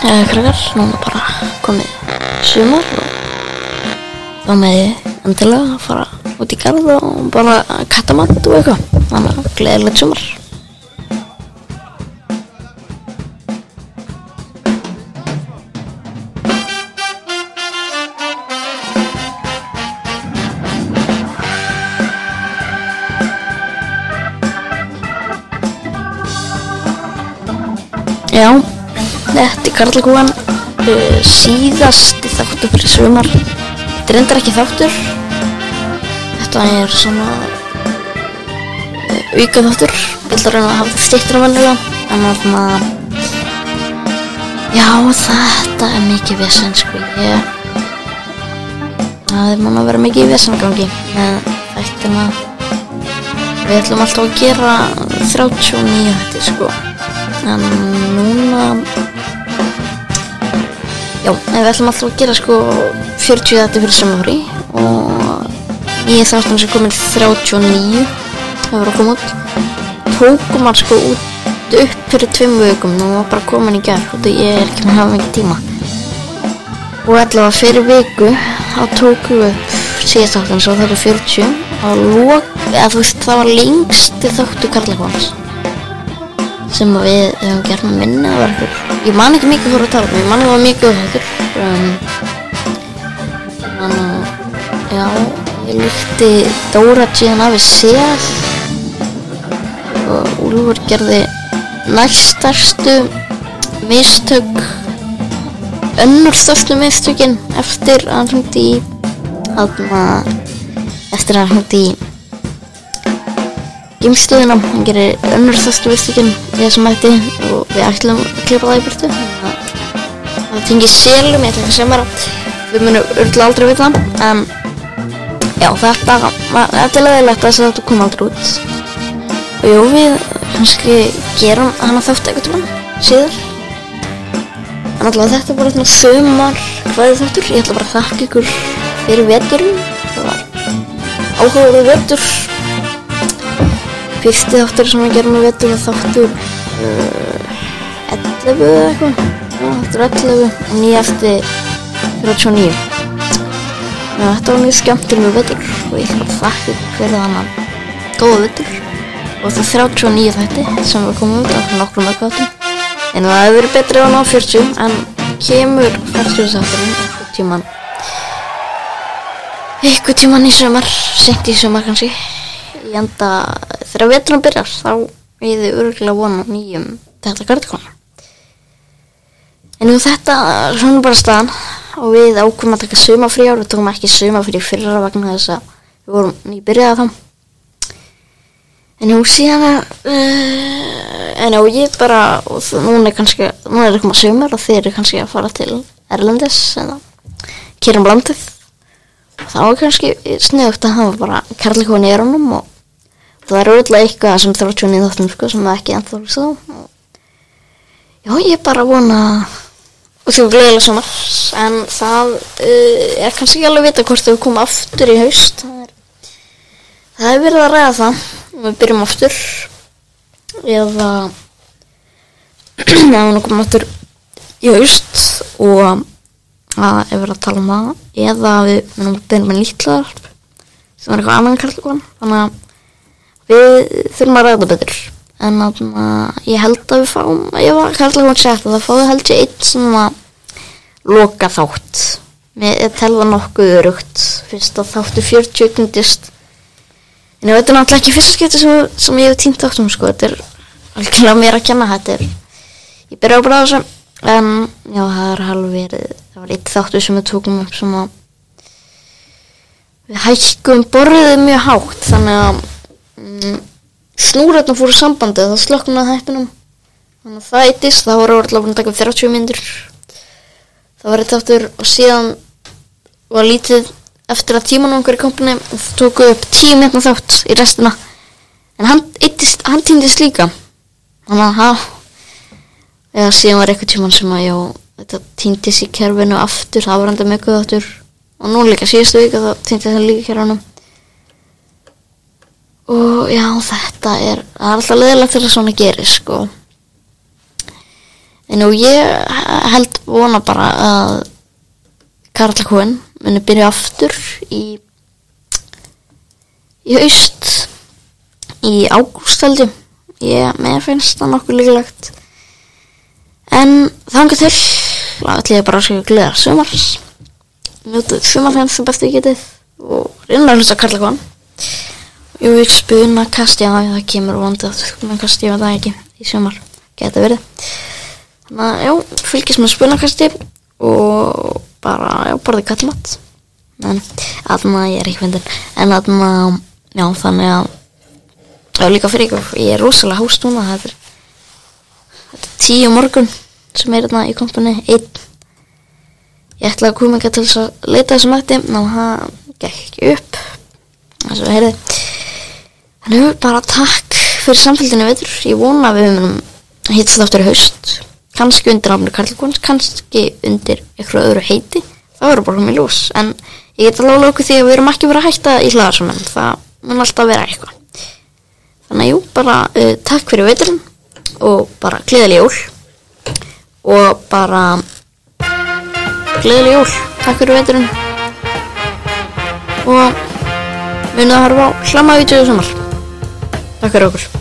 eða krakkar, núna bara komið sumar og þá með ég endilega að fara út í garð og bara kattamatt og eitthvað. Þannig að gleðilegt sumar. Já, þetta er Karlakúan uh, síðasti þáttur fyrir sumar. Þetta er endur ekki þáttur. Þetta er svona uh, auka þáttur Ég ætla að reyna að hafa það stittur á vennilega En þarna Já, þetta er mikið vesen sko Ég Það er mann að vera mikið í vesengangi með þættina. Við ætlum alltaf að gera 39 þetta sko en núna já, við ætlum alltaf að gera sko 40 þetta fyrir samfóri og ég þáttum sem komin 39 það voru að koma út. Tókum hann sko út upp fyrir tveim vögum og var bara komin í gerð og ég er ekki með að hafa mikið tíma. Og allavega fyrir viku þá tókum við síðast þáttan svo það er 40 og lók, eða þú veist það var lengst þáttu Karlakons sem að við höfum gert með minna var einhver, ég man ekki mikið hvað að tala um ég man ekki hvað mikið þetta um, þannig að já, ég líkti Dóra síðan af í sér og Úlfur gerði næstarstu mistök önnur störstu mistökin eftir að hann hluti í þarna eftir að hann hluti í geimstöðina, hann gerir önnur þastu vistikinn í þessum mætti og við ætlum að klippa það í byrtu það tengið selum, ég ætla ekki að segja mér við munum örgulega aldrei við það en já, þetta var er leðilegt að þetta kom aldrei út. Og jú, við kannski gerum hana þátt eitthvað tíma síðar. En alltaf þetta er bara svona sömar hvaðið þáttur, ég ætla bara að þakka ykkur fyrir veturinn. Það var áhugaður vetur fyrsti þáttur sem við gerum með vetur var þáttur uh, 11 eða eitthvað. Þáttur 11 og nýjasti 39 já, þetta var mjög skemmtileg með vetur og ég ætla að þakka fyrir þannig góða vetur. Og það er 39 þætti sem við komum út af nokkrum ökvæðum en það hefur verið betri á ná 40 en kemur 40 þátturinn eitthvað tíman eitthvað tíman í sömar sent í sömar kannski. Ég enda þegar veturinn byrjar þá er þið örgulega vona nýjum þetta kartikona en nú þetta svona bara staðan. Og við ákveðum að taka sumafrí ár. Við tókum ekki sumafrí fyrra vegna þess að við vorum nýbyrjað þá. En nú síðan uh, en já ég bara og núna er kannski núna er það koma sumar og þeir eru kannski að fara til Erlendis eða kýrum landið. Þá er kannski sniðugt að hafa bara kærleikon í erunum og það er auðvitað eitthvað sem þrjótt sjónið þáttum sko sem ekki ennþá þá já ég er bara vona og þú gleðilega svona en það uh, er kannski ekki alveg vita hvort þau koma aftur í haust. Það er, það er verið að ræða það. Við byrjum aftur. Eða eða við komum aftur í haust og að ef við erum að tala um það. Eða við að byrja með lítlar sem er eitthvað annan kallkon þannig að við þurfum að ræða betur. En að ég held að við fáum ég var sett að það fáðu held ég eitt svona loka þátt. Með telða nokkuð örugt fyrst að þáttu 40 knutist en ég veit náttúrulega ekki fyrsta skipti sem, sem ég hef týnt áttum sko. Þetta er algjörlega mér að kenna þetta er ég byrja á bara þessu en já það er halv verið það var eitt þáttu sem við tókum upp sem að við hækkum borðið mjög hátt þannig að mm, snúrætna fóru sambandið þá slöknaði hættunum þannig að það eittist það voru búin að taka 30 myndir það var eitt aftur og síðan var lítið eftir að tímanum okkur í kompani og það tóku upp tíu metna þátt í restina. En hann, eittist, hann týndist líka. Þannig að það eða síðan var eitthvað tíman sem að já, þetta týndist í kerfinu aftur það var enda guð aftur. Og nú líka síðustu vika þá týndist það líka kerfinu og já þetta er alltaf leðilegt þegar svona gerir sko. En nú ég held vona bara að Karlakóin muni byrja aftur í í haust í ágúst held ég. Ég, mér finnst það nokkuð líklegt. En þangar til ætlum ég bara að segja gleðar sumars. Njótið sumarfenn sem bestu getið og að hlusta Karlakóin ég spuna kast já það kemur vondið að spuna kast ég veit það ekki í sumar. Geta verið. Þannig að já fylgjast með spunakasti og bara já borðið kattmatt en aðna ég er ekki fyndin en aðna já þannig að já líka fyrir ykkur ég er rosalega hást núna þetta er, þetta er tíu morgun sem er hérna í kompunni einn. Ég ætlaði að koma ekki til þess að leita þessum mætti ná það gekk upp. Þess að heyrði þannig bara takk fyrir samfélginu veitur ég vona að við munum hittast áttur í haust. Kannski undir náminu Karlkons kannski undir eitthvað öðru heiti. Það verður bara mjög ljós. En ég get alveg okkur því að við erum ekki verið að hætta í hlaðarsum en það mun alltaf vera eitthvað. Þannig að jú, bara uh, takk fyrir veiturinn og bara gleðileg jól. Og bara gleðileg jól. Takk fyrir veiturinn og munið að harfa á hlamavídeóðu samar takk fyrir okkur